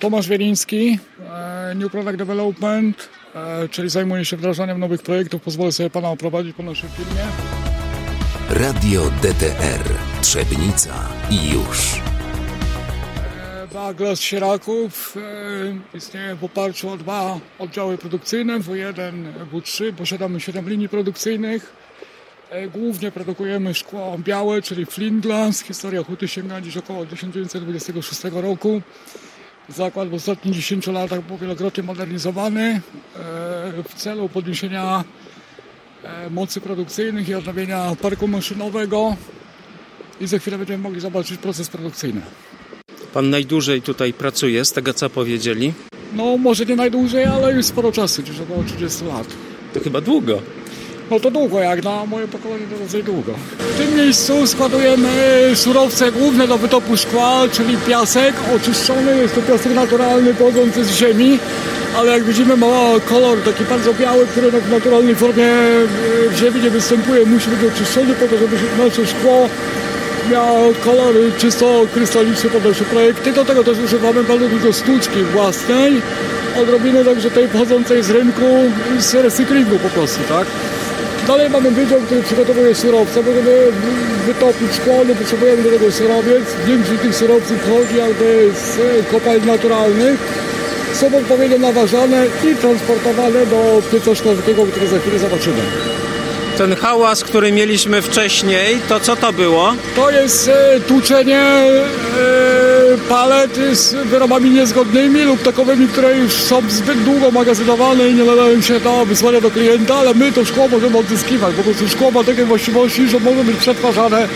Tomasz Wieliński, e, New Product Development, e, czyli zajmuję się wdrażaniem nowych projektów. Pozwolę sobie Pana oprowadzić po naszej firmie. Radio DTR Trzebnica i już. Baglas Sieraków istnieje w oparciu o dwa oddziały produkcyjne, W1, W3. Posiadamy 7 linii produkcyjnych. Głównie produkujemy szkło białe, czyli flint glass. Historia huty sięga dziś około 1926 roku. Zakład w ostatnich 10 latach był wielokrotnie modernizowany e, w celu podniesienia e, mocy produkcyjnych i odnowienia parku maszynowego i za chwilę będziemy mogli zobaczyć proces produkcyjny. Pan najdłużej tutaj pracuje, z tego co powiedzieli? No może nie najdłużej, ale już sporo czasu, gdzieś około 30 lat. To chyba długo. No to długo, jak na moje pokolenie to dosyć długo. W tym miejscu składujemy surowce główne do wytopu szkła, czyli piasek oczyszczony. Jest to piasek naturalny pochodzący z ziemi, ale jak widzimy ma kolor taki bardzo biały, który w naturalnej formie w ziemi nie występuje. Musi być oczyszczony po to, żeby nasze szkło miało kolor czysto krystaliczny pod nasze projekty. Do tego też używamy bardzo dużo sztuczki własnej, odrobiny także tej pochodzącej z rynku z recyklingu po prostu, tak? Dalej mamy wydział, który przygotowuje surowce, możemy wytopić szkło, no potrzebujemy do tego surowiec. Większość tych surowców pochodzi jakby z kopalń naturalnych. Są odpowiednio naważane i transportowane do pieca szklarskiego, który za chwilę zobaczymy. Ten hałas, który mieliśmy wcześniej, to co to było? To jest e, tłuczenie e, palet z wyrobami niezgodnymi lub takowymi, które już są zbyt długo magazynowane i nie nadają się do wysłania do klienta, ale my to szkło możemy odzyskiwać. Po prostu szkło ma takie właściwości, że może być przetwarzane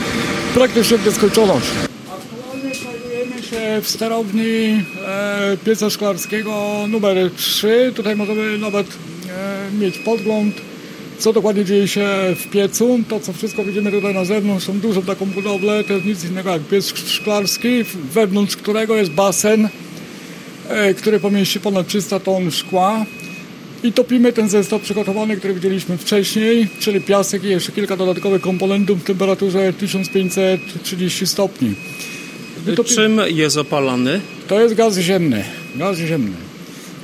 praktycznie w nieskończoność. Aktualnie znajdujemy się w sterowni e, pieca szklarskiego numer 3. Tutaj możemy nawet e, mieć podgląd co dokładnie dzieje się w piecu. To, co wszystko widzimy tutaj na zewnątrz, są dużą taką budowlę, to jest nic innego jak piec szklarski, wewnątrz którego jest basen, e, który pomieści ponad 300 ton szkła. I topimy ten zestaw przygotowany, który widzieliśmy wcześniej, czyli piasek i jeszcze kilka dodatkowych komponentów w temperaturze 1530 stopni. Wytopi... Czym jest opalany? To jest gaz ziemny. Gaz ziemny.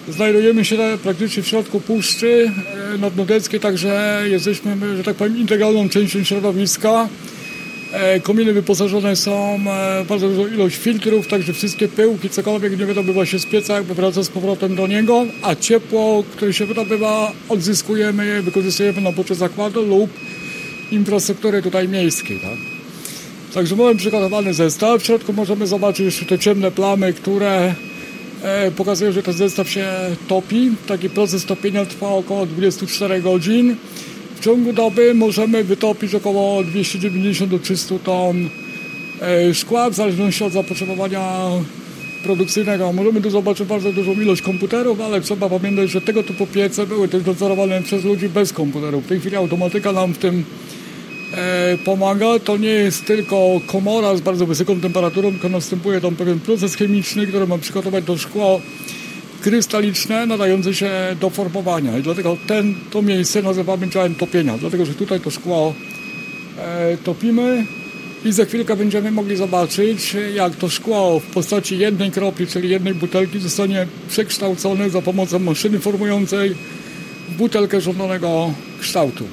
Znajdujemy się praktycznie w środku puszczy nadnodeckiej, także jesteśmy, że tak powiem, integralną częścią środowiska. E, kominy wyposażone są w e, bardzo dużą ilość filtrów, także wszystkie pyłki, cokolwiek nie wydobywa się z pieca, jakby wraca z powrotem do niego, a ciepło, które się wydobywa, odzyskujemy je, wykorzystujemy na poczet zakładu lub infrastruktury tutaj miejskiej. Tak? Także mamy przygotowany zestaw. W środku możemy zobaczyć jeszcze te ciemne plamy, które E, pokazuje, że ten zestaw się topi. Taki proces topienia trwa około 24 godzin. W ciągu doby możemy wytopić około 290 do 300 ton e, szkła, w zależności od zapotrzebowania produkcyjnego. Możemy tu zobaczyć bardzo dużą ilość komputerów, ale trzeba pamiętać, że tego typu piece były też nadzorowane przez ludzi bez komputerów. W tej chwili automatyka nam w tym pomaga. To nie jest tylko komora z bardzo wysoką temperaturą, tylko następuje tam pewien proces chemiczny, który ma przygotować to szkło krystaliczne nadające się do formowania. I dlatego ten, to miejsce nazywamy działem topienia, dlatego że tutaj to szkło e, topimy i za chwilkę będziemy mogli zobaczyć, jak to szkło w postaci jednej kropli, czyli jednej butelki zostanie przekształcone za pomocą maszyny formującej butelkę żądanego kształtu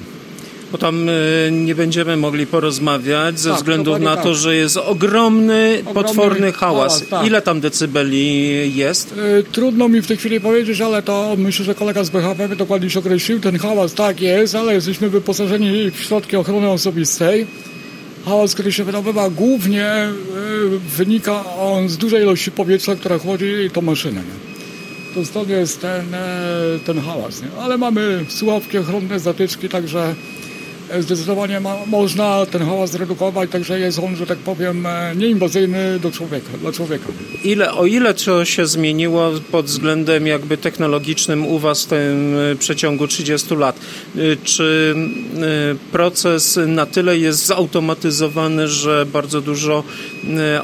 bo tam e, nie będziemy mogli porozmawiać ze tak, względu na to, tak. że jest ogromny, ogromny potworny hałas. hałas tak. Ile tam decybeli jest? E, trudno mi w tej chwili powiedzieć, ale to myślę, że kolega z BHP dokładnie się określił. Ten hałas tak jest, ale jesteśmy wyposażeni w środki ochrony osobistej. Hałas, który się wydobywa głównie e, wynika on z dużej ilości powietrza, która chłodzi to maszynę. To stąd jest ten, ten hałas. Nie? Ale mamy słuchawki ochronne, zatyczki, także zdecydowanie ma, można ten hałas zredukować, także jest on, że tak powiem, e, nieinwazyjny do człowieka, dla człowieka. Ile, o ile co się zmieniło pod względem jakby technologicznym u Was w tym e, przeciągu 30 lat? E, czy proces na tyle jest zautomatyzowany, że bardzo dużo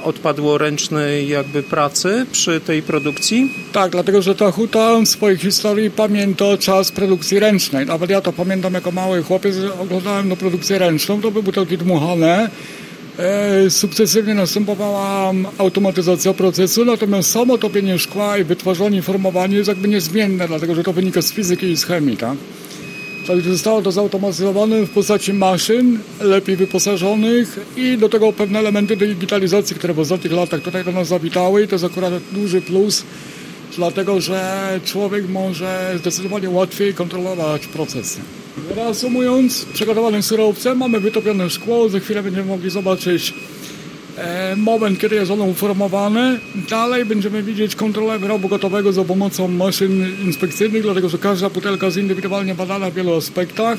odpadło ręcznej jakby pracy przy tej produkcji? Tak, dlatego że ta huta w swojej historii pamięta czas produkcji ręcznej. Nawet ja to pamiętam jako mały chłopiec, oglądałem na produkcję ręczną, to były butelki dmuchane, e, sukcesywnie następowała automatyzacja procesu, natomiast samo topienie szkła i wytwarzanie formowanie jest jakby niezmienne, dlatego że to wynika z fizyki i z chemii. Tak? Także zostało to zautomatyzowane w postaci maszyn, lepiej wyposażonych i do tego pewne elementy digitalizacji, które w ostatnich latach tutaj do nas zawitały to jest akurat duży plus, dlatego że człowiek może zdecydowanie łatwiej kontrolować procesy. Reasumując, przygotowane surowce, mamy wytopione szkło, za chwilę będziemy mogli zobaczyć moment, kiedy jest ono uformowane. Dalej będziemy widzieć kontrolę wyrobu gotowego za pomocą maszyn inspekcyjnych, dlatego że każda butelka jest indywidualnie badana w wielu aspektach.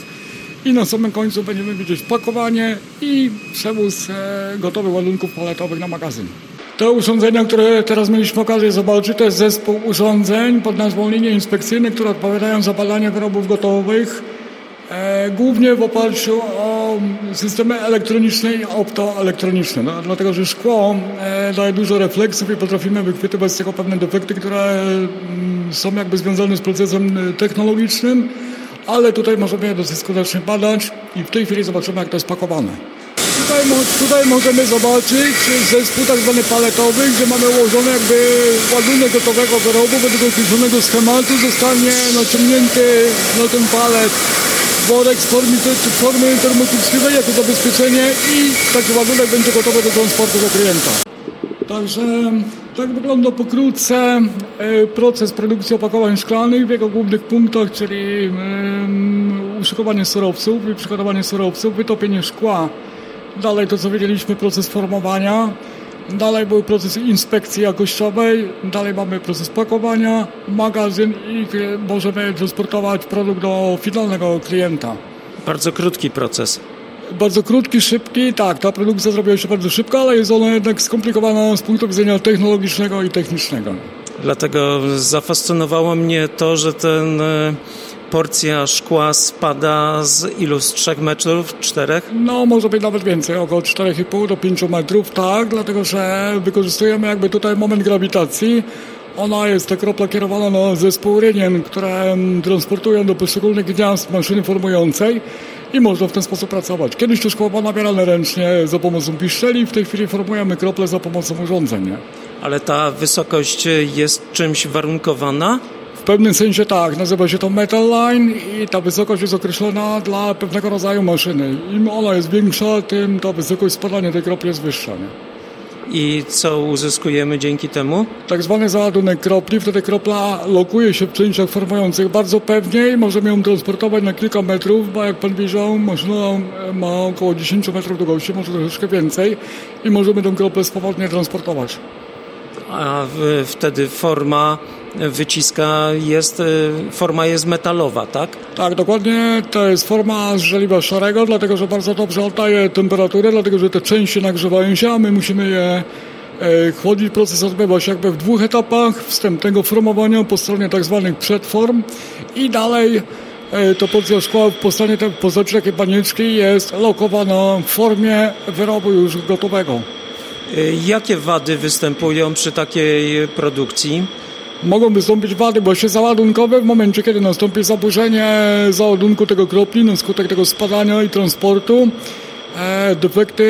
I na samym końcu będziemy widzieć pakowanie i przewóz e, gotowych ładunków paletowych na magazyn. Te urządzenia, które teraz mieliśmy okazję zobaczyć, to jest zespół urządzeń pod nazwą linie inspekcyjne, które odpowiadają za badanie wyrobów gotowych, e, głównie w oparciu o systemy elektroniczne i optoelektroniczne. No, dlatego, że szkło e, daje dużo refleksów i potrafimy wychwytywać z tego pewne defekty, które mm, są jakby związane z procesem technologicznym, ale tutaj możemy je dosyć skutecznie badać i w tej chwili zobaczymy, jak to jest pakowane. Tutaj, tutaj możemy zobaczyć zespół tak zwany paletowy, gdzie mamy ułożony jakby ładunek gotowego wyrobu według określonego schematu zostanie naciągnięty na ten palet worek z formy, formy termotycznej jako zabezpieczenie i taki ładunek będzie gotowy do transportu do klienta. Także tak wygląda pokrótce proces produkcji opakowań szklanych w jego głównych punktach, czyli uszykowanie surowców i przygotowanie surowców, wytopienie szkła Dalej to, co wiedzieliśmy, proces formowania. Dalej był proces inspekcji jakościowej. Dalej mamy proces pakowania, magazyn i możemy transportować produkt do finalnego klienta. Bardzo krótki proces. Bardzo krótki, szybki, tak, ta produkcja zrobiła się bardzo szybko, ale jest ona jednak skomplikowana z punktu widzenia technologicznego i technicznego. Dlatego zafascynowało mnie to, że ten e, porcja szkła spada z ilu? Z 3 metrów? 4? No, może być nawet więcej, około 4,5 do 5 metrów, tak, dlatego że wykorzystujemy jakby tutaj moment grawitacji. Ona jest ta kropla kierowana na zespół rynien, które transportują do poszczególnych gniazd maszyny formującej i można w ten sposób pracować. Kiedyś to szkło było nabierane ręcznie za pomocą piszczeli, w tej chwili formujemy krople za pomocą urządzeń. Nie? Ale ta wysokość jest czymś warunkowana? W pewnym sensie tak, nazywa się to metal line i ta wysokość jest określona dla pewnego rodzaju maszyny. Im ona jest większa, tym ta wysokość spadania tej kropli jest wyższa. Nie? I co uzyskujemy dzięki temu? Tak zwany załadunek kropli. Wtedy kropla lokuje się w częściach formujących bardzo pewnie i możemy ją transportować na kilka metrów, bo jak pan widział, maszyna ma około 10 metrów długości, może troszeczkę więcej i możemy tę kroplę swobodnie transportować a wtedy forma wyciska jest, y, forma jest metalowa, tak? Tak, dokładnie. To jest forma z żeliwa szarego, dlatego że bardzo dobrze oddaje temperaturę, dlatego że te części nagrzewają się, a my musimy je e, chłodzić. Proces odbywa się jakby w dwóch etapach wstępnego formowania po stronie tak zwanych przedform i dalej e, to porcja szkła w postaci, w postaci takiej panieczki jest lokowana w formie wyrobu już gotowego. Jakie wady występują przy takiej produkcji? Mogą wystąpić wady właśnie załadunkowe w momencie, kiedy nastąpi zaburzenie załadunku tego kropli na skutek tego spadania i transportu. E, defekty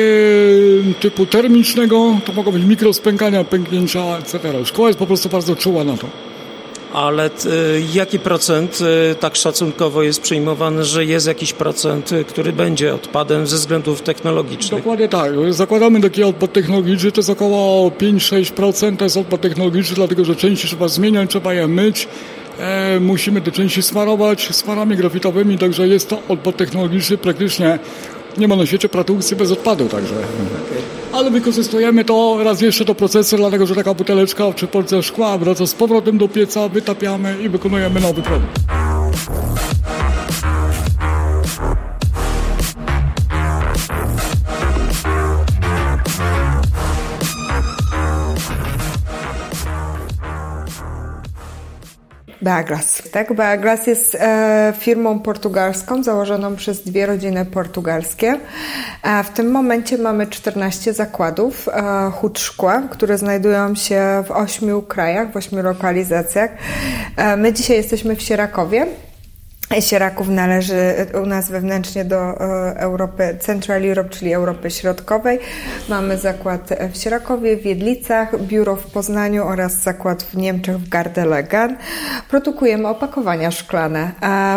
typu termicznego to mogą być mikrospękania, pęknięcia, etc. Szkoła jest po prostu bardzo czuła na to ale y, jaki procent y, tak szacunkowo jest przyjmowany, że jest jakiś procent, y, który będzie odpadem ze względów technologicznych? Dokładnie tak. Zakładamy taki odpad technologiczny, to jest około 5-6% to jest odpad technologiczny, dlatego że części trzeba zmieniać, trzeba je myć. E, musimy te części smarować smarami grafitowymi, także jest to odpad technologiczny praktycznie nie ma na świecie produkcji bez odpadu, także. Ale wykorzystujemy to raz jeszcze do procesu, dlatego że taka buteleczka czy porcja szkła wraca z powrotem do pieca, wytapiamy i wykonujemy nowy produkt. Beaglas. Tak, Beaglas jest e, firmą portugalską założoną przez dwie rodziny portugalskie. E, w tym momencie mamy 14 zakładów e, hut szkła, które znajdują się w ośmiu krajach, w ośmiu lokalizacjach. E, my dzisiaj jesteśmy w Sierakowie. Sieraków należy u nas wewnętrznie do e, Europy Central Europe, czyli Europy Środkowej. Mamy zakład w Sierakowie, w Jedlicach, biuro w Poznaniu oraz zakład w Niemczech w Gardelegan. Produkujemy opakowania szklane,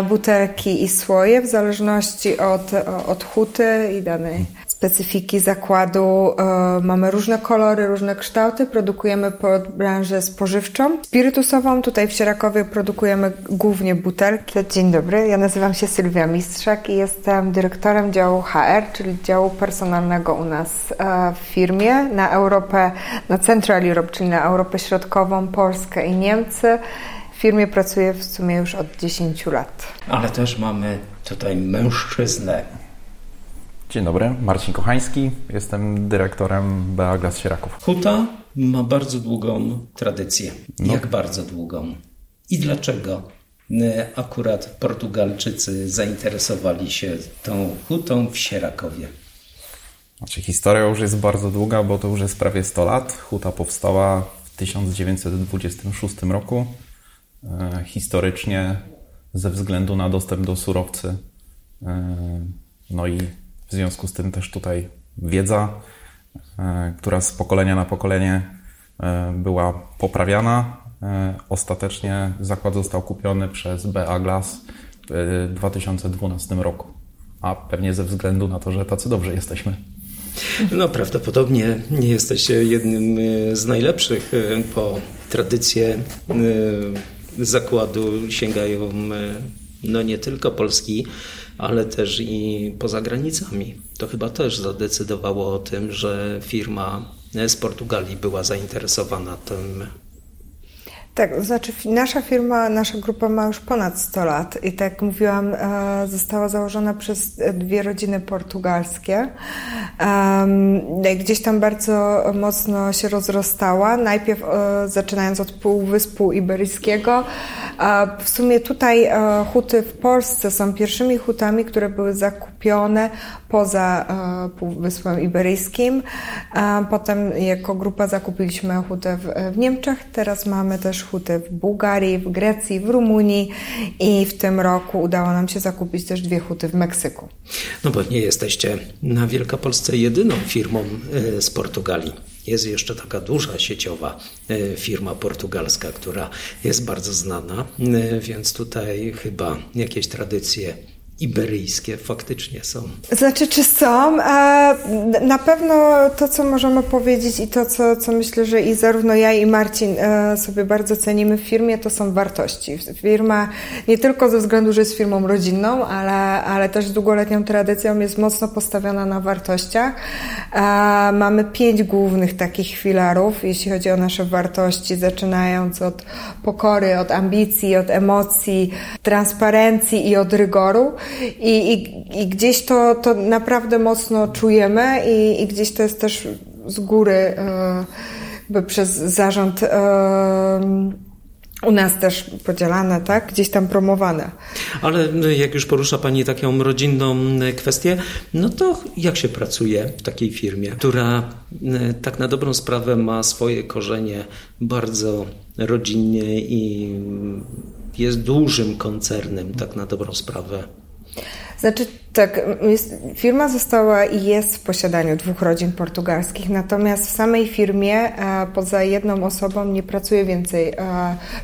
butelki i słoje w zależności od, od huty i danej specyfiki zakładu. E, mamy różne kolory, różne kształty. Produkujemy pod branżę spożywczą. Spirytusową tutaj w Sierakowie produkujemy głównie butelki. Dzień dobry, ja nazywam się Sylwia Mistrzak i jestem dyrektorem działu HR, czyli działu personalnego u nas e, w firmie na Europę, na Central Europe, czyli na Europę Środkową, Polskę i Niemcy. W firmie pracuję w sumie już od 10 lat. Ale też mamy tutaj mężczyznę, Dzień dobry, Marcin Kochański, jestem dyrektorem BA Glas Sieraków. Huta ma bardzo długą tradycję. No. Jak bardzo długą? I dlaczego akurat Portugalczycy zainteresowali się tą hutą w Sierakowie? Znaczy, historia już jest bardzo długa, bo to już jest prawie 100 lat. Huta powstała w 1926 roku. E, historycznie ze względu na dostęp do surowcy. E, no i w związku z tym też tutaj wiedza, e, która z pokolenia na pokolenie e, była poprawiana. E, ostatecznie zakład został kupiony przez BA Glass w 2012 roku, a pewnie ze względu na to, że tacy dobrze jesteśmy. No, prawdopodobnie nie jesteście jednym z najlepszych, bo tradycje zakładu sięgają no nie tylko Polski, ale też i poza granicami. To chyba też zadecydowało o tym, że firma z Portugalii była zainteresowana tym tak, znaczy nasza firma, nasza grupa ma już ponad 100 lat i tak jak mówiłam, e, została założona przez dwie rodziny portugalskie. Gdzieś tam bardzo mocno się rozrostała, najpierw e, zaczynając od Półwyspu Iberyjskiego. W sumie tutaj e, huty w Polsce są pierwszymi hutami, które były zakupione poza Półwyspem Iberyjskim. Potem jako grupa zakupiliśmy hutę w Niemczech, teraz mamy też hutę w Bułgarii, w Grecji, w Rumunii i w tym roku udało nam się zakupić też dwie huty w Meksyku. No bo nie jesteście na Wielkopolsce jedyną firmą e, z Portugalii. Jest jeszcze taka duża sieciowa e, firma portugalska, która jest bardzo znana, e, więc tutaj chyba jakieś tradycje iberyjskie faktycznie są. Znaczy, czy są? Na pewno to, co możemy powiedzieć i to, co, co myślę, że i zarówno ja i Marcin e, sobie bardzo cenimy w firmie, to są wartości. Firma nie tylko ze względu, że jest firmą rodzinną, ale, ale też długoletnią tradycją jest mocno postawiona na wartościach. Mamy pięć głównych takich filarów, jeśli chodzi o nasze wartości, zaczynając od pokory, od ambicji, od emocji, transparencji i od rygoru. I, i, i gdzieś to, to naprawdę mocno czujemy i, i gdzieś to jest też z góry e, przez zarząd e, u nas też podzielane, tak? Gdzieś tam promowane. Ale no, jak już porusza Pani taką rodzinną kwestię, no to jak się pracuje w takiej firmie, która tak na dobrą sprawę ma swoje korzenie bardzo rodzinnie i jest dużym koncernem, tak na dobrą sprawę? Znaczy tak, jest, firma została i jest w posiadaniu dwóch rodzin portugalskich, natomiast w samej firmie e, poza jedną osobą nie pracuje więcej e,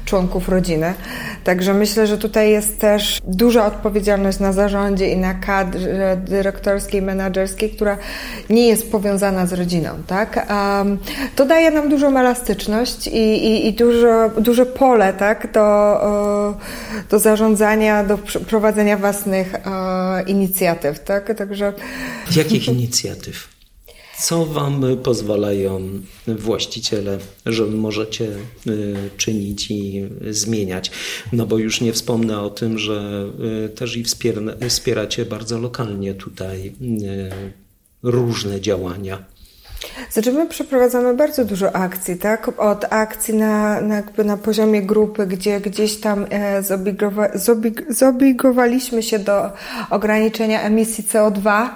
członków rodziny. Także myślę, że tutaj jest też duża odpowiedzialność na zarządzie i na kadrze dyrektorskiej, menedżerskiej, która nie jest powiązana z rodziną. Tak? to daje nam dużą elastyczność i, i, i dużo, duże pole tak? do, do zarządzania, do prowadzenia własnych inicjatyw inicjatyw, tak? Także... Jakich inicjatyw? Co Wam pozwalają właściciele, że możecie y, czynić i zmieniać? No bo już nie wspomnę o tym, że y, też i wspieracie bardzo lokalnie tutaj y, różne działania. Znaczy my przeprowadzamy bardzo dużo akcji, tak? Od akcji na, na, jakby na poziomie grupy, gdzie gdzieś tam e, zobligowa, zoblig, zobligowaliśmy się do ograniczenia emisji CO2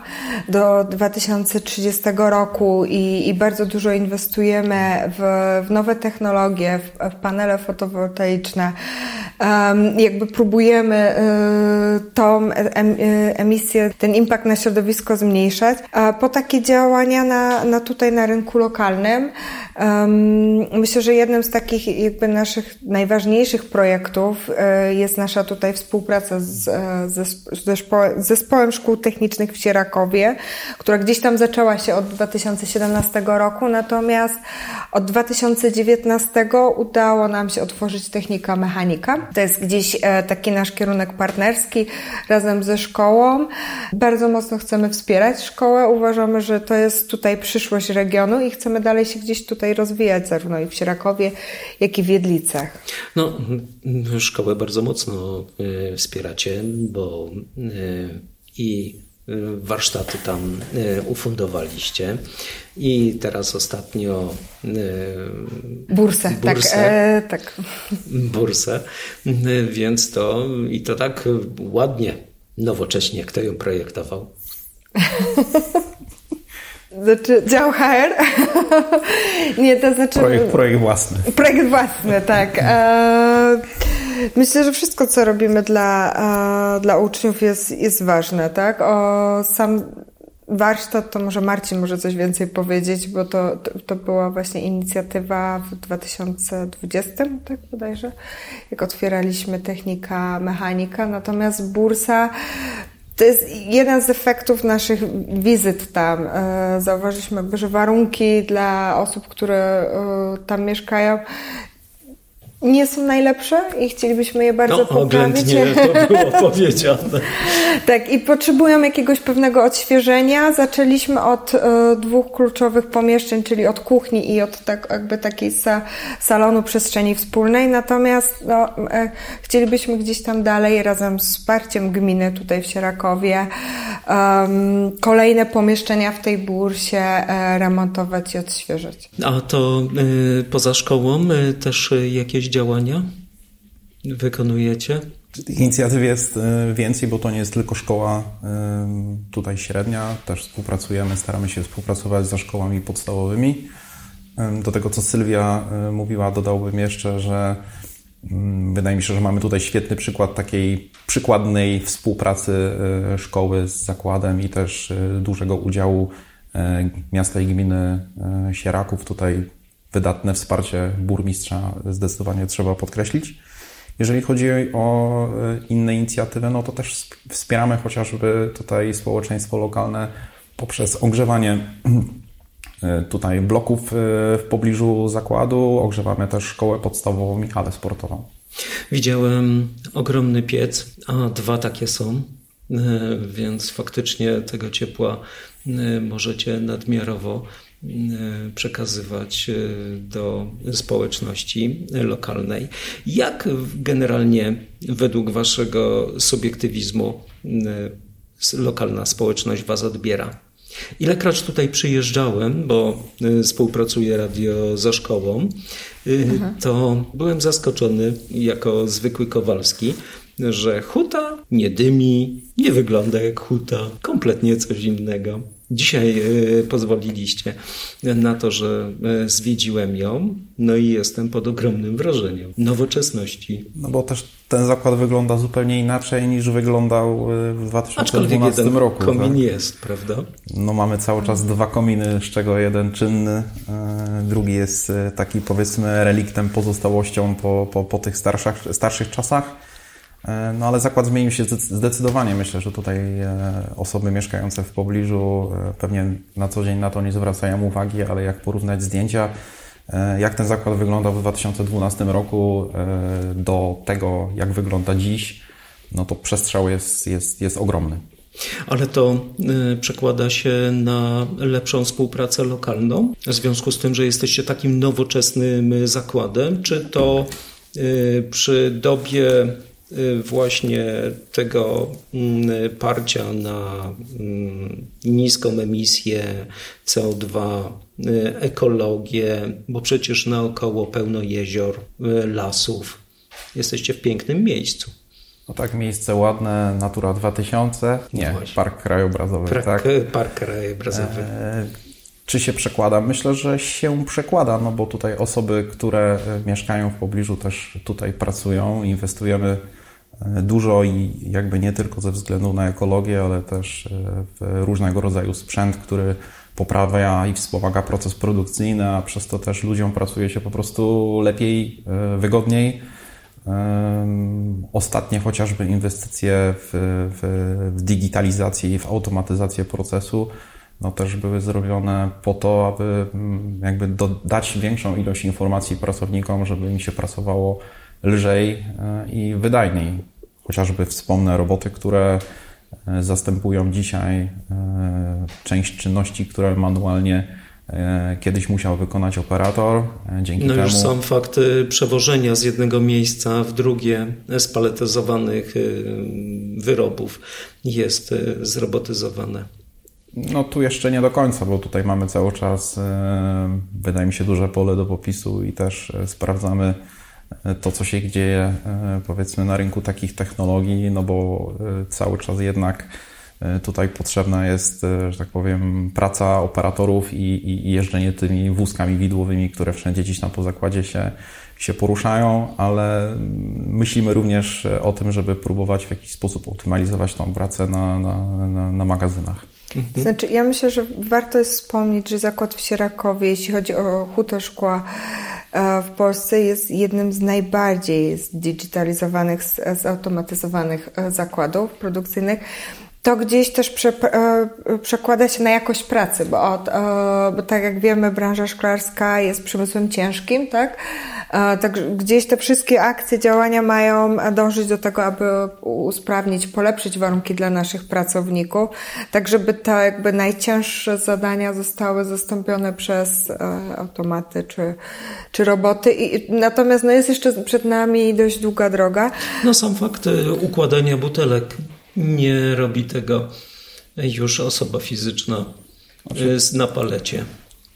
do 2030 roku i, i bardzo dużo inwestujemy w, w nowe technologie, w, w panele fotowoltaiczne, jakby próbujemy tą emisję, ten impact na środowisko zmniejszać. Po takie działania na, na tutaj na rynku lokalnym myślę, że jednym z takich jakby naszych najważniejszych projektów jest nasza tutaj współpraca z, z, z zespołem szkół technicznych w Sierakowie, która gdzieś tam zaczęła się od 2017 roku, natomiast od 2019 udało nam się otworzyć technika mechanika. To jest gdzieś e, taki nasz kierunek partnerski razem ze szkołą. Bardzo mocno chcemy wspierać szkołę. Uważamy, że to jest tutaj przyszłość regionu i chcemy dalej się gdzieś tutaj rozwijać, zarówno i w Sierakowie, jak i w Jedlicach. No, szkołę bardzo mocno e, wspieracie, bo e, i warsztaty tam e, ufundowaliście i teraz ostatnio e, bursę, tak, bursę, tak, e, tak. bursę, więc to i to tak ładnie, nowocześnie, kto ją projektował? Znaczy, dział HR? Nie, to znaczy... Projekt, projekt własny. Projekt własny, tak. E, myślę, że wszystko, co robimy dla, e, dla uczniów jest, jest ważne, tak? O sam warsztat, to może Marcin może coś więcej powiedzieć, bo to, to, to była właśnie inicjatywa w 2020, tak bodajże, jak otwieraliśmy technika mechanika, natomiast bursa to jest jeden z efektów naszych wizyt tam. E, zauważyliśmy, że warunki dla osób, które e, tam mieszkają, nie są najlepsze i chcielibyśmy je bardzo no, poprawić. To było powiedziane. tak, i potrzebują jakiegoś pewnego odświeżenia. Zaczęliśmy od e, dwóch kluczowych pomieszczeń, czyli od kuchni i od tak, jakby takiej sa, salonu przestrzeni wspólnej. Natomiast no, e, chcielibyśmy gdzieś tam dalej razem z wsparciem gminy tutaj w Sierakowie um, kolejne pomieszczenia w tej bursie e, remontować i odświeżyć. A to y, poza szkołą y, też jakieś działania wykonujecie? Inicjatyw jest e, więcej, bo to nie jest tylko szkoła e, tutaj średnia. Też współpracujemy, staramy się współpracować ze szkołami podstawowymi. E, do tego, co Sylwia mówiła, dodałbym jeszcze, że mm, wydaje mi się, że mamy tutaj świetny przykład takiej przykładnej współpracy szkoły z zakładem i też dużego udziału miasta i gminy Sieraków. Tutaj wydatne wsparcie burmistrza zdecydowanie trzeba podkreślić. Jeżeli chodzi o e, inne inicjatywy, no to też wspieramy chociażby tutaj społeczeństwo lokalne poprzez ogrzewanie e, tutaj bloków e, w pobliżu zakładu. Ogrzewamy też szkołę podstawową i halę sportową. Widziałem ogromny piec, a dwa takie są, więc faktycznie tego ciepła możecie nadmiarowo przekazywać e, do społeczności lokalnej. Jak generalnie według Waszego subiektywizmu e, lokalna społeczność Was odbiera? Ilekroć tutaj przyjeżdżałem, bo współpracuję radio za szkołą, to byłem zaskoczony jako zwykły Kowalski, że huta nie dymi, nie wygląda jak huta, kompletnie coś innego. Dzisiaj e, pozwoliliście na to, że e, zwiedziłem ją, no i jestem pod ogromnym wrażeniem nowoczesności. No bo też ten zakład wygląda zupełnie inaczej niż wyglądał e, w 2012 jeden roku. Komin tak? jest, prawda? No mamy cały czas dwa kominy, z czego jeden czynny, drugi jest taki powiedzmy reliktem, pozostałością po, po, po tych starszych, starszych czasach. E, no ale zakład zmienił się zdecydowanie. Myślę, że tutaj e, osoby mieszkające w pobliżu e, pewnie na co dzień na to nie zwracają uwagi, ale jak porównać zdjęcia, jak ten zakład wyglądał w 2012 roku do tego, jak wygląda dziś, no to przestrzał jest, jest, jest ogromny. Ale to przekłada się na lepszą współpracę lokalną, w związku z tym, że jesteście takim nowoczesnym zakładem, czy to przy dobie właśnie tego mm, parcia na mm, niską emisję CO2, y, ekologię, bo przecież naokoło pełno jezior, y, lasów. Jesteście w pięknym miejscu. No tak, miejsce ładne, Natura 2000, nie, no Park Krajobrazowy, park, tak? Park Krajobrazowy. E, Czy się przekłada? Myślę, że się przekłada, no bo tutaj osoby, które mieszkają w pobliżu też tutaj pracują, inwestujemy dużo i jakby nie tylko ze względu na ekologię, ale też w różnego rodzaju sprzęt, który poprawia i wspomaga proces produkcyjny, a przez to też ludziom pracuje się po prostu lepiej, wygodniej Ostatnie chociażby inwestycje w, w, w digitalizację i w automatyzację procesu no też były zrobione po to, aby mm, jakby dać większą ilość informacji pracownikom, żeby im się pracowało lżej e, i wydajniej. Chociażby wspomnę roboty, które e, zastępują dzisiaj e, część czynności, które manualnie kiedyś musiał wykonać operator. Dzięki no temu... już sam fakt przewożenia z jednego miejsca w drugie spaletyzowanych wyrobów jest zrobotyzowane. No tu jeszcze nie do końca, bo tutaj mamy cały czas, wydaje mi się, duże pole do popisu i też sprawdzamy to, co się dzieje powiedzmy na rynku takich technologii, no bo cały czas jednak E, tutaj potrzebna jest, e, że tak powiem, praca operatorów i, i, jeżdżenie tymi wózkami widłowymi, które wszędzie gdzieś tam po zakładzie się, się poruszają, ale myślimy również o tym, żeby próbować w jakiś sposób optymalizować tą pracę na, na, na, na magazynach. Mhm. Znaczy, ja myślę, że warto jest wspomnieć, że zakład w Sierakowie, jeśli chodzi o hutę szkła e, w Polsce, jest jednym z najbardziej zdigitalizowanych, zautomatyzowanych zakładów produkcyjnych to gdzieś też prze, e, przekłada się na jakość pracy, bo, od, e, bo tak jak wiemy, branża szklarska jest przemysłem ciężkim, tak? E, tak gdzieś te wszystkie akcje, działania mają dążyć do tego, aby usprawnić, polepszyć warunki dla naszych pracowników, tak żeby te jakby najcięższe zadania zostały zastąpione przez automaty czy, czy roboty. I, natomiast no, jest jeszcze przed nami dość długa droga. No sam fakt układania butelek nie robi tego już osoba fizyczna znaczy, na palecie.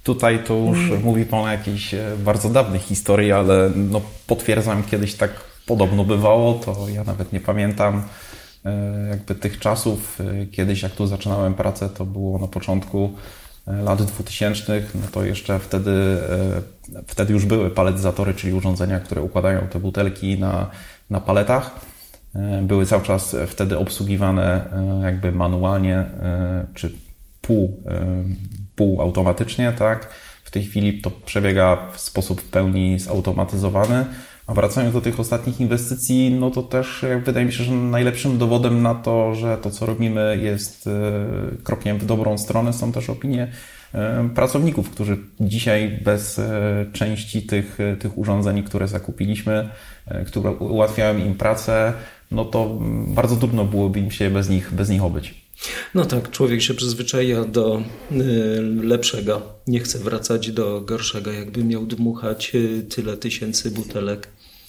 Tutaj to już mm. mówi Pan o jakiejś e, bardzo dawnej historii, ale no, potwierdzam, kiedyś tak podobno bywało, to ja nawet nie pamiętam e, jakby tych czasów. E, kiedyś jak tu zaczynałem pracę, to było na początku lat 2000, no to jeszcze wtedy, wtedy już były paletyzatory, czyli urządzenia, które układają te butelki na, na paletach. E, były cały czas wtedy obsługiwane e, jakby manualnie e, czy pół, półautomatycznie, tak? W tej chwili to przebiega w sposób w pełni zautomatyzowany. A wracając do tych ostatnich inwestycji, no to też wydaje mi się, że najlepszym dowodem na to, że to co robimy jest krokiem w dobrą stronę są też opinie pracowników, którzy dzisiaj bez części tych, tych urządzeń, które zakupiliśmy, które ułatwiają im pracę, no to bardzo trudno byłoby im się bez nich, bez nich obyć. No tak, człowiek się przyzwyczaja do y, lepszego, nie chce wracać do gorszego, jakby miał dmuchać y, tyle tysięcy butelek.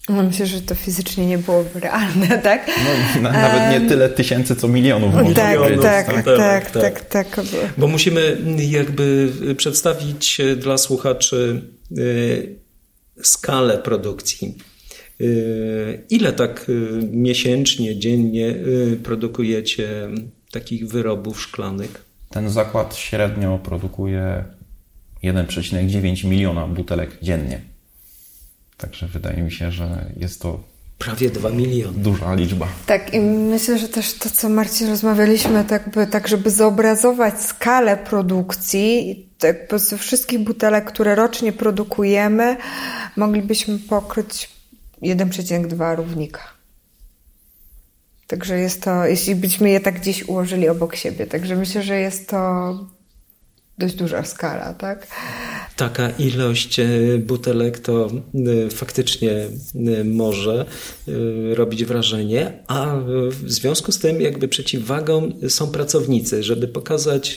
No myślę, że to fizycznie nie byłoby realne, tak? No, na, nawet nie tyle tysięcy, co milionów. Tak, tak, tak, tak, tak, tak, tak. Bo musimy jakby przedstawić dla słuchaczy y, skalę produkcji Y, ile tak y, miesięcznie, dziennie y, produkujecie takich wyrobów szklanych? Ten zakład średnio produkuje 1,9 miliona butelek dziennie. Także wydaje mi się, że jest to Prawie 2 miliony. Duża liczba. Tak, i myślę, że też to, co Marcin rozmawialiśmy, tak, by, tak żeby zobrazować skalę produkcji, tak, ze wszystkich butelek, które rocznie produkujemy, moglibyśmy pokryć 1,2 równika. Także jest to, jeśli byśmy je tak gdzieś ułożyli obok siebie, także myślę, że jest to dość duża skala, tak? Taka ilość e, butelek to e, faktycznie e, może robić wrażenie, a w związku z tym jakby przeciwwagą są pracownicy, żeby pokazać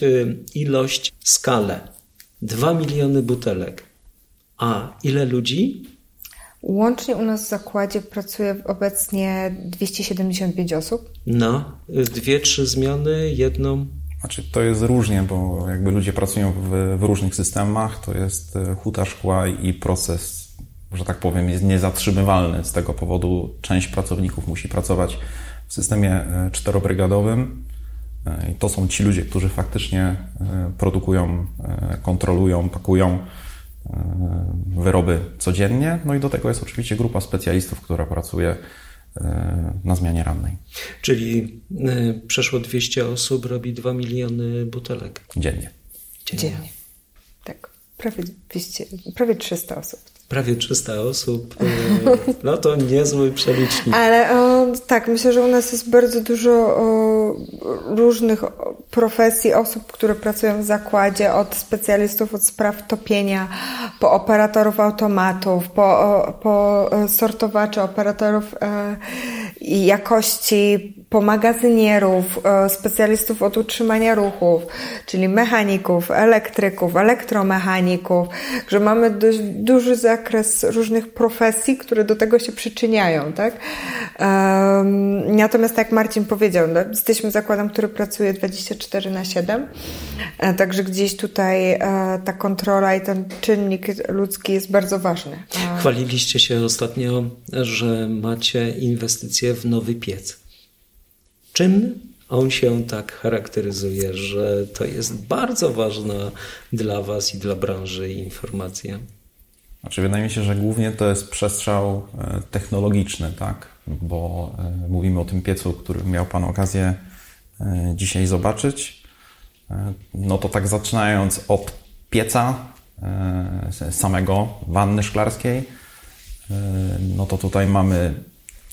ilość, skalę. 2 miliony butelek. A ile ludzi? Łącznie u nas w zakładzie pracuje obecnie 275 osób. No, dwie, trzy zmiany, jedną. Znaczy to jest różnie, bo jakby ludzie pracują w, w różnych systemach, to jest e, huta szkła i proces, że tak powiem, jest niezatrzymywalny. Z tego powodu część pracowników musi pracować w systemie e, czterobrygadowym, I to są ci ludzie, którzy faktycznie produkują, kontrolują, pakują wyroby codziennie. No i do tego jest oczywiście grupa specjalistów, która pracuje na zmianie rannej. Czyli przeszło 200 osób robi 2 miliony butelek. Dziennie. Dziennie. Dziennie. Tak, prawie, 200, prawie 300 osób prawie 300 osób, e, no to niezły przelicznik. Ale o, tak, myślę, że u nas jest bardzo dużo o, różnych profesji, osób, które pracują w zakładzie, od specjalistów od spraw topienia, po operatorów automatów, po, po sortowaczy, operatorów e, jakości, po magazynierów, e, specjalistów od utrzymania ruchów, czyli mechaników, elektryków, elektromechaników, że mamy dość duży zakres różnych profesji, które do tego się przyczyniają, tak? Natomiast tak jak Marcin powiedział, no, jesteśmy zakładem, który pracuje 24 na 7, e, także gdzieś tutaj e, ta kontrola i ten czynnik ludzki jest bardzo ważny. Chwaliliście się ostatnio, że macie inwestycje w nowy piec. Czym on się tak charakteryzuje, że to jest bardzo ważna dla Was i dla branży informacja? Znaczy, wydaje mi się, że głównie to jest przestrzał e, technologiczny, tak? Bo e, mówimy o tym piecu, który miał Pan okazję e, dzisiaj zobaczyć. No to tak zaczynając od pieca samego, wanny szklarskiej, no to tutaj mamy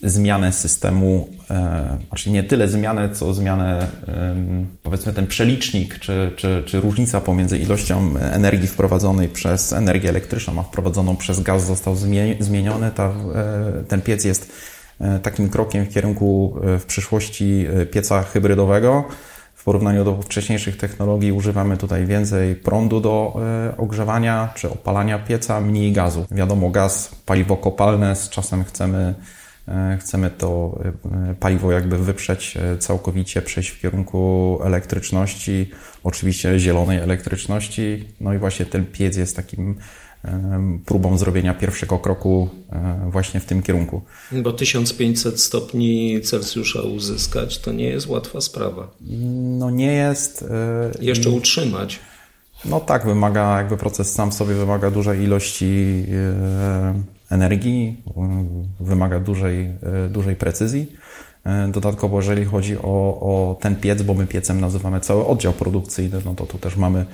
zmianę systemu, e, znaczy nie tyle zmianę, co zmianę, powiedzmy ten przelicznik, czy, czy, czy różnica pomiędzy ilością energii wprowadzonej przez energię elektryczną, a wprowadzoną przez gaz został zmieniony. Ta, e, ten piec jest e, takim krokiem w kierunku w przyszłości pieca hybrydowego. W porównaniu do wcześniejszych technologii używamy tutaj więcej prądu do ogrzewania czy opalania pieca, mniej gazu. Wiadomo, gaz, paliwo kopalne, z czasem chcemy chcemy to e, paliwo jakby wyprzeć e, całkowicie, przejść w kierunku elektryczności, oczywiście zielonej elektryczności. No i właśnie ten piec jest takim próbą zrobienia pierwszego kroku właśnie w tym kierunku. Bo 1500 stopni Celsjusza uzyskać to nie jest łatwa sprawa. No nie jest. Jeszcze utrzymać. No tak, wymaga, jakby proces sam w sobie wymaga dużej ilości energii, wymaga dużej, e, dużej precyzji. E, dodatkowo, jeżeli chodzi o, o ten piec, bo my piecem nazywamy cały oddział produkcyjny, no to tu też mamy,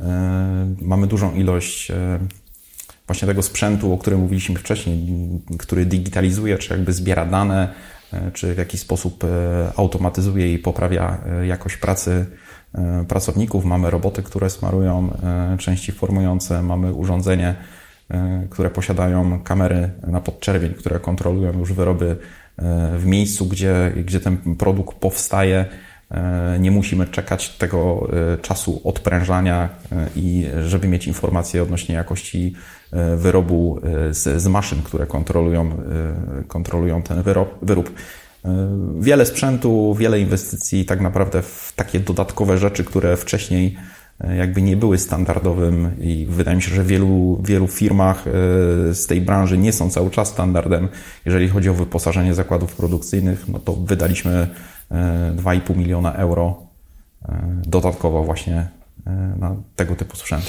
e, mamy dużą ilość właśnie tego sprzętu, o którym mówiliśmy wcześniej, który digitalizuje, czy jakby zbiera dane, czy w jakiś sposób automatyzuje i poprawia jakość pracy pracowników. Mamy roboty, które smarują części formujące, mamy urządzenie, które posiadają kamery na podczerwień, które kontrolują już wyroby e, w miejscu, gdzie, gdzie ten produkt powstaje. E, nie musimy czekać tego czasu odprężania i żeby mieć informacje odnośnie jakości wyrobu z, z maszyn, które kontrolują, kontrolują ten wyrób, wyrób. Wiele sprzętu, wiele inwestycji tak naprawdę w takie dodatkowe rzeczy, które wcześniej jakby nie były standardowym i wydaje mi się, że w wielu, wielu firmach e, z tej branży nie są cały czas standardem. Jeżeli chodzi o wyposażenie zakładów produkcyjnych, no to wydaliśmy 2,5 e, miliona euro e, dodatkowo właśnie na tego typu sprzęt.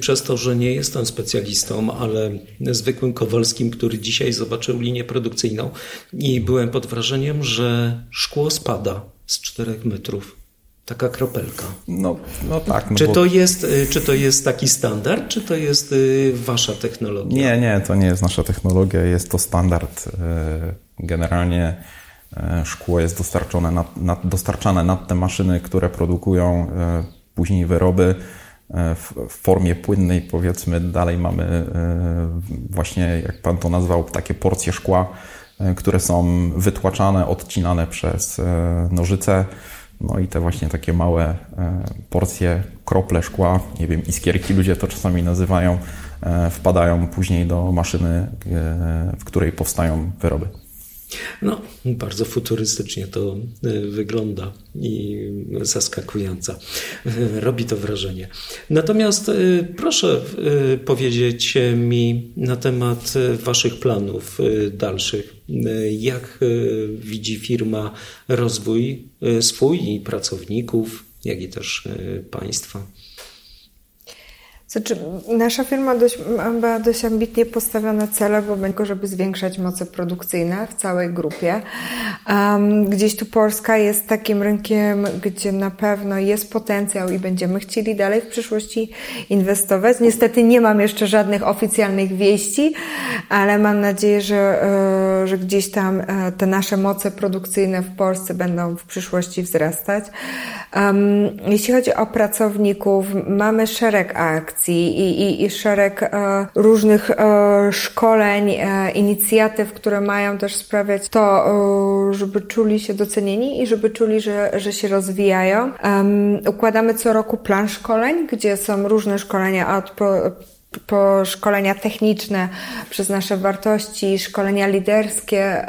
Przez to, że nie jestem specjalistą, ale zwykłym Kowalskim, który dzisiaj zobaczył linię produkcyjną i byłem pod wrażeniem, że szkło spada z 4 metrów taka kropelka. No, no tak. No czy, bo... to jest, y, czy to jest taki standard, czy to jest y, wasza technologia? Nie, nie, to nie jest nasza technologia, jest to standard. Y, generalnie szkło jest dostarczone dostarczane nad te maszyny, które produkują później wyroby w formie płynnej, powiedzmy. Dalej mamy właśnie, jak pan to nazwał, takie porcje szkła, które są wytłaczane, odcinane przez nożyce no i te właśnie takie małe e, porcje, krople szkła, nie wiem, iskierki ludzie to czasami nazywają, e, wpadają później do maszyny, e, w której powstają wyroby. No, bardzo futurystycznie to y, wygląda i zaskakująco. Robi to wrażenie. Natomiast y, proszę powiedzieć mi na temat Waszych planów dalszych. Jak widzi firma rozwój swój i pracowników, jak i też państwa? Znaczy, nasza firma dość, ma dość ambitnie postawione cele, będzie, żeby zwiększać moce produkcyjne w całej grupie. Um, gdzieś tu Polska jest takim rynkiem, gdzie na pewno jest potencjał i będziemy chcieli dalej w przyszłości inwestować. Niestety nie mam jeszcze żadnych oficjalnych wieści, ale mam nadzieję, że, e, że gdzieś tam e, te nasze moce produkcyjne w Polsce będą w przyszłości wzrastać. Um, jeśli chodzi o pracowników, mamy szereg akcji akcji i, i, i szereg e, różnych e, szkoleń, e, inicjatyw, które mają też sprawiać to, żeby czuli się docenieni i żeby czuli, że, że się rozwijają. układamy co roku plan szkoleń, gdzie są różne szkolenia od po, po szkolenia techniczne przez nasze wartości, szkolenia liderskie.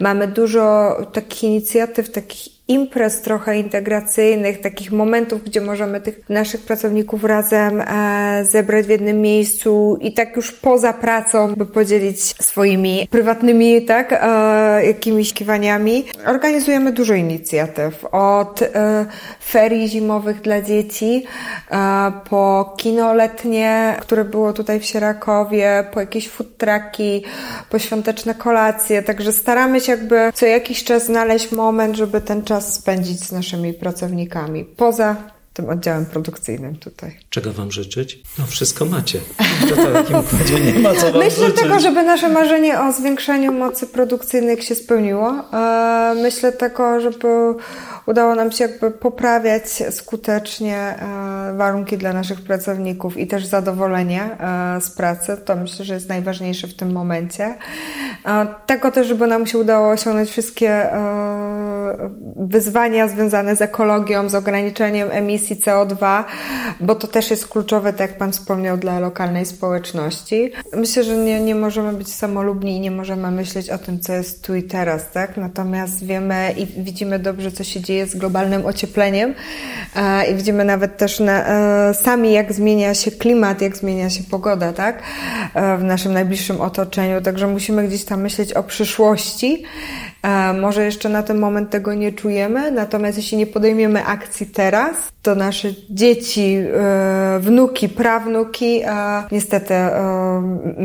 Mamy dużo takich inicjatyw, takich imprez trochę integracyjnych, takich momentów, gdzie możemy tych naszych pracowników razem e, zebrać w jednym miejscu i tak już poza pracą, by podzielić swoimi prywatnymi, tak, e, jakimiś kiwaniami. Organizujemy dużo inicjatyw, od e, ferii zimowych dla dzieci, po kino letnie, które było tutaj w Sierakowie, po jakieś food trucki, po świąteczne kolacje, także staramy się jakby co jakiś czas znaleźć moment, żeby ten czas czas spędzić z naszymi pracownikami poza tym oddziałem produkcyjnym tutaj. Czego Wam życzyć? No wszystko macie. To w takim nie ma co wam Myślę życzyć. tego, żeby nasze marzenie o zwiększaniu mocy produkcyjnych się spełniło. E, myślę tego, żeby udało nam się jakby poprawiać skutecznie e, warunki dla naszych pracowników i też zadowolenie e, z pracy. To myślę, że jest najważniejsze w tym momencie. Tego też, żeby nam się udało osiągnąć wszystkie wyzwania związane z ekologią, z ograniczeniem emisji CO2, bo to też jest kluczowe, tak jak Pan wspomniał, dla lokalnej społeczności. Myślę, że nie, nie możemy być samolubni i nie możemy myśleć o tym, co jest tu i teraz, tak? Natomiast wiemy i widzimy dobrze, co się dzieje z globalnym ociepleniem i widzimy nawet też na, e, sami, jak zmienia się klimat, jak zmienia się pogoda, tak? E, w naszym najbliższym otoczeniu, także musimy gdzieś tam myśleć o przyszłości. E, może jeszcze na ten moment tego nie czujemy, natomiast jeśli nie podejmiemy akcji teraz, to nasze dzieci, e, wnuki, prawnuki niestety e,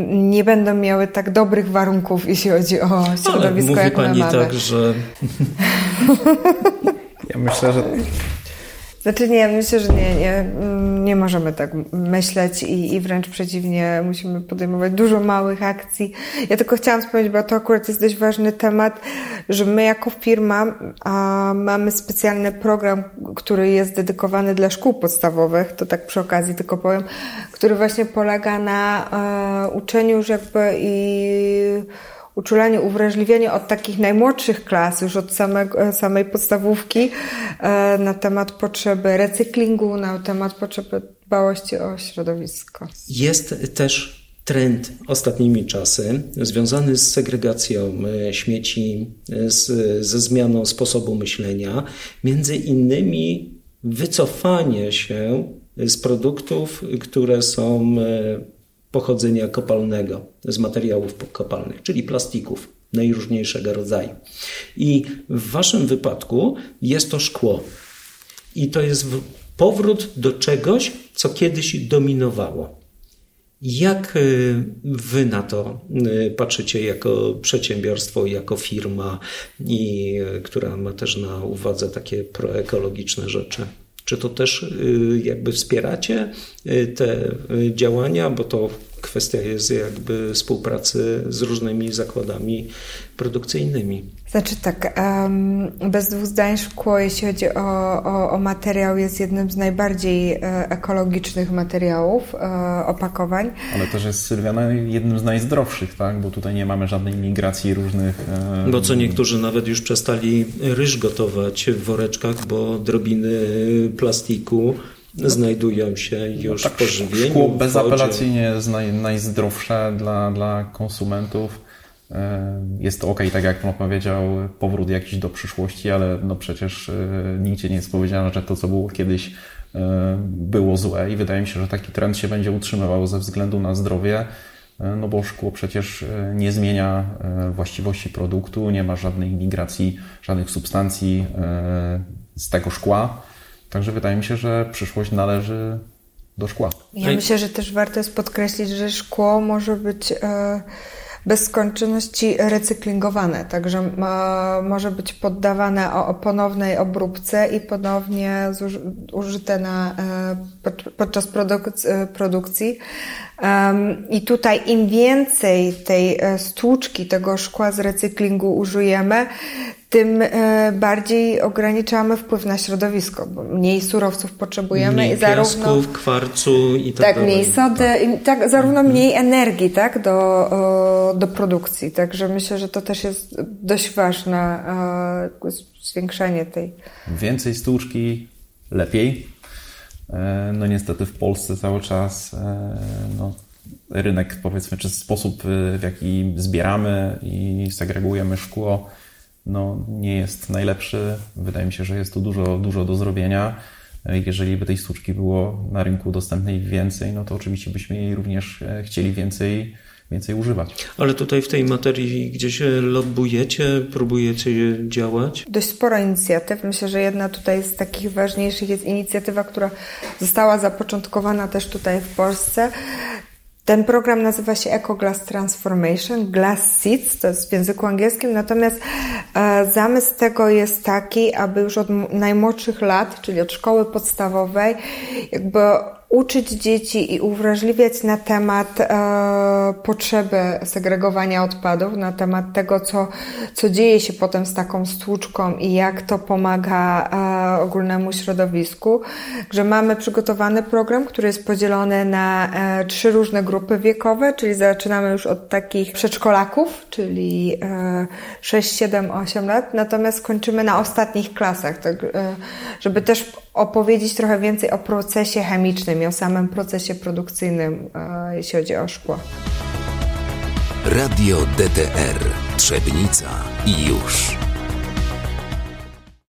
nie będą miały tak dobrych warunków, jeśli chodzi o środowisko, Ale mówi jak pani mamy. tak, że... Ja myślę, że znaczy nie, myślę, że nie, nie, nie możemy tak myśleć i, i wręcz przeciwnie, musimy podejmować dużo małych akcji. Ja tylko chciałam wspomnieć, bo to akurat jest dość ważny temat, że my jako firma a, mamy specjalny program, który jest dedykowany dla szkół podstawowych, to tak przy okazji tylko powiem, który właśnie polega na a, uczeniu już jakby i uczulanie, uwrażliwienie od takich najmłodszych klas, już od samego, samej podstawówki e, na temat potrzeby recyklingu, na temat potrzeby dbałości o środowisko. Jest też trend ostatnimi czasy związany z segregacją e, śmieci, e, z, ze zmianą sposobu myślenia, między innymi wycofanie się z produktów, które są pochodzenia kopalnego, z materiałów kopalnych, czyli plastików najróżniejszego rodzaju. I w Waszym wypadku jest to szkło. I to jest powrót do czegoś, co kiedyś dominowało. Jak y, Wy na to y, patrzycie jako przedsiębiorstwo, jako firma, i, y, która ma też na uwadze takie proekologiczne rzeczy? Czy to też y, jakby wspieracie y, te y, działania, bo to kwestia jest jakby współpracy z różnymi zakładami produkcyjnymi. Znaczy tak, bez dwóch zdań szkło, jeśli chodzi o, o, o materiał, jest jednym z najbardziej e, ekologicznych materiałów, e, opakowań. Ale też jest Sylwiana jednym z najzdrowszych, tak? Bo tutaj nie mamy żadnej migracji różnych... Bo co niektórzy nawet już przestali ryż gotować w woreczkach, bo drobiny plastiku znajdują się już no tak, pożywieniu. Szkło bezapelacyjnie jest naj, najzdrowsze dla, dla konsumentów Jest to ok, tak jak pan powiedział, powrót jakiś do przyszłości, ale no przecież nigdzie nie jest powiedziane, że to, co było kiedyś, było złe i wydaje mi się, że taki trend się będzie utrzymywał ze względu na zdrowie, no bo szkło przecież nie zmienia właściwości produktu, nie ma żadnej migracji, żadnych substancji z tego szkła. Także wydaje mi się, że przyszłość należy do szkła. Ja myślę, że też warto jest podkreślić, że szkło może być e, bez skończoności recyklingowane, także ma, może być poddawane o, o ponownej obróbce i ponownie zuż, użyte na, e, pod, podczas produk e, produkcji. Um, I tutaj im więcej tej stłuczki, tego szkła z recyklingu użyjemy, tym e, bardziej ograniczamy wpływ na środowisko, bo mniej surowców potrzebujemy mniej i zarówno piasków, kwarcu i tak, tak dalej. mniej sody, i tak zarówno Mhm. mniej energii, tak, do, do produkcji. Także myślę, że to też jest dość ważne e, zwiększenie tej. Więcej stłuczki, lepiej. E, no niestety w Polsce cały czas no, rynek, powiedzmy, czy sposób, w jaki zbieramy i segregujemy szkło, no, nie jest najlepszy. Wydaje mi się, że jest tu dużo, dużo do zrobienia. Jeżeli by tej sztuczki było na rynku dostępnej więcej, no to oczywiście byśmy jej również chcieli więcej, więcej używać. Ale tutaj w tej materii gdzieś lobbujecie, próbujecie działać? Dość sporo inicjatyw. Myślę, że jedna tutaj z takich ważniejszych jest inicjatywa, która została zapoczątkowana też tutaj w Polsce. Ten program nazywa się Eco Glass Transformation, Glass Seeds, to jest w języku angielskim, natomiast e, zamysł tego jest taki, aby już od najmłodszych lat, czyli od szkoły podstawowej, jakby uczyć dzieci i uwrażliwiać na temat e, potrzeby segregowania odpadów, na temat tego, co, co dzieje się potem z taką stłuczką i jak to pomaga e, ogólnemu środowisku. Że mamy przygotowany program, który jest podzielony na e, trzy różne grupy wiekowe, czyli zaczynamy już od takich przedszkolaków, czyli e, 6, 7, 8 lat, natomiast kończymy na ostatnich klasach, tak, e, żeby też opowiedzieć trochę więcej o procesie chemicznym o samym procesie produkcyjnym, e, jeśli chodzi o szkło. Radio DTR Trzebnica i już.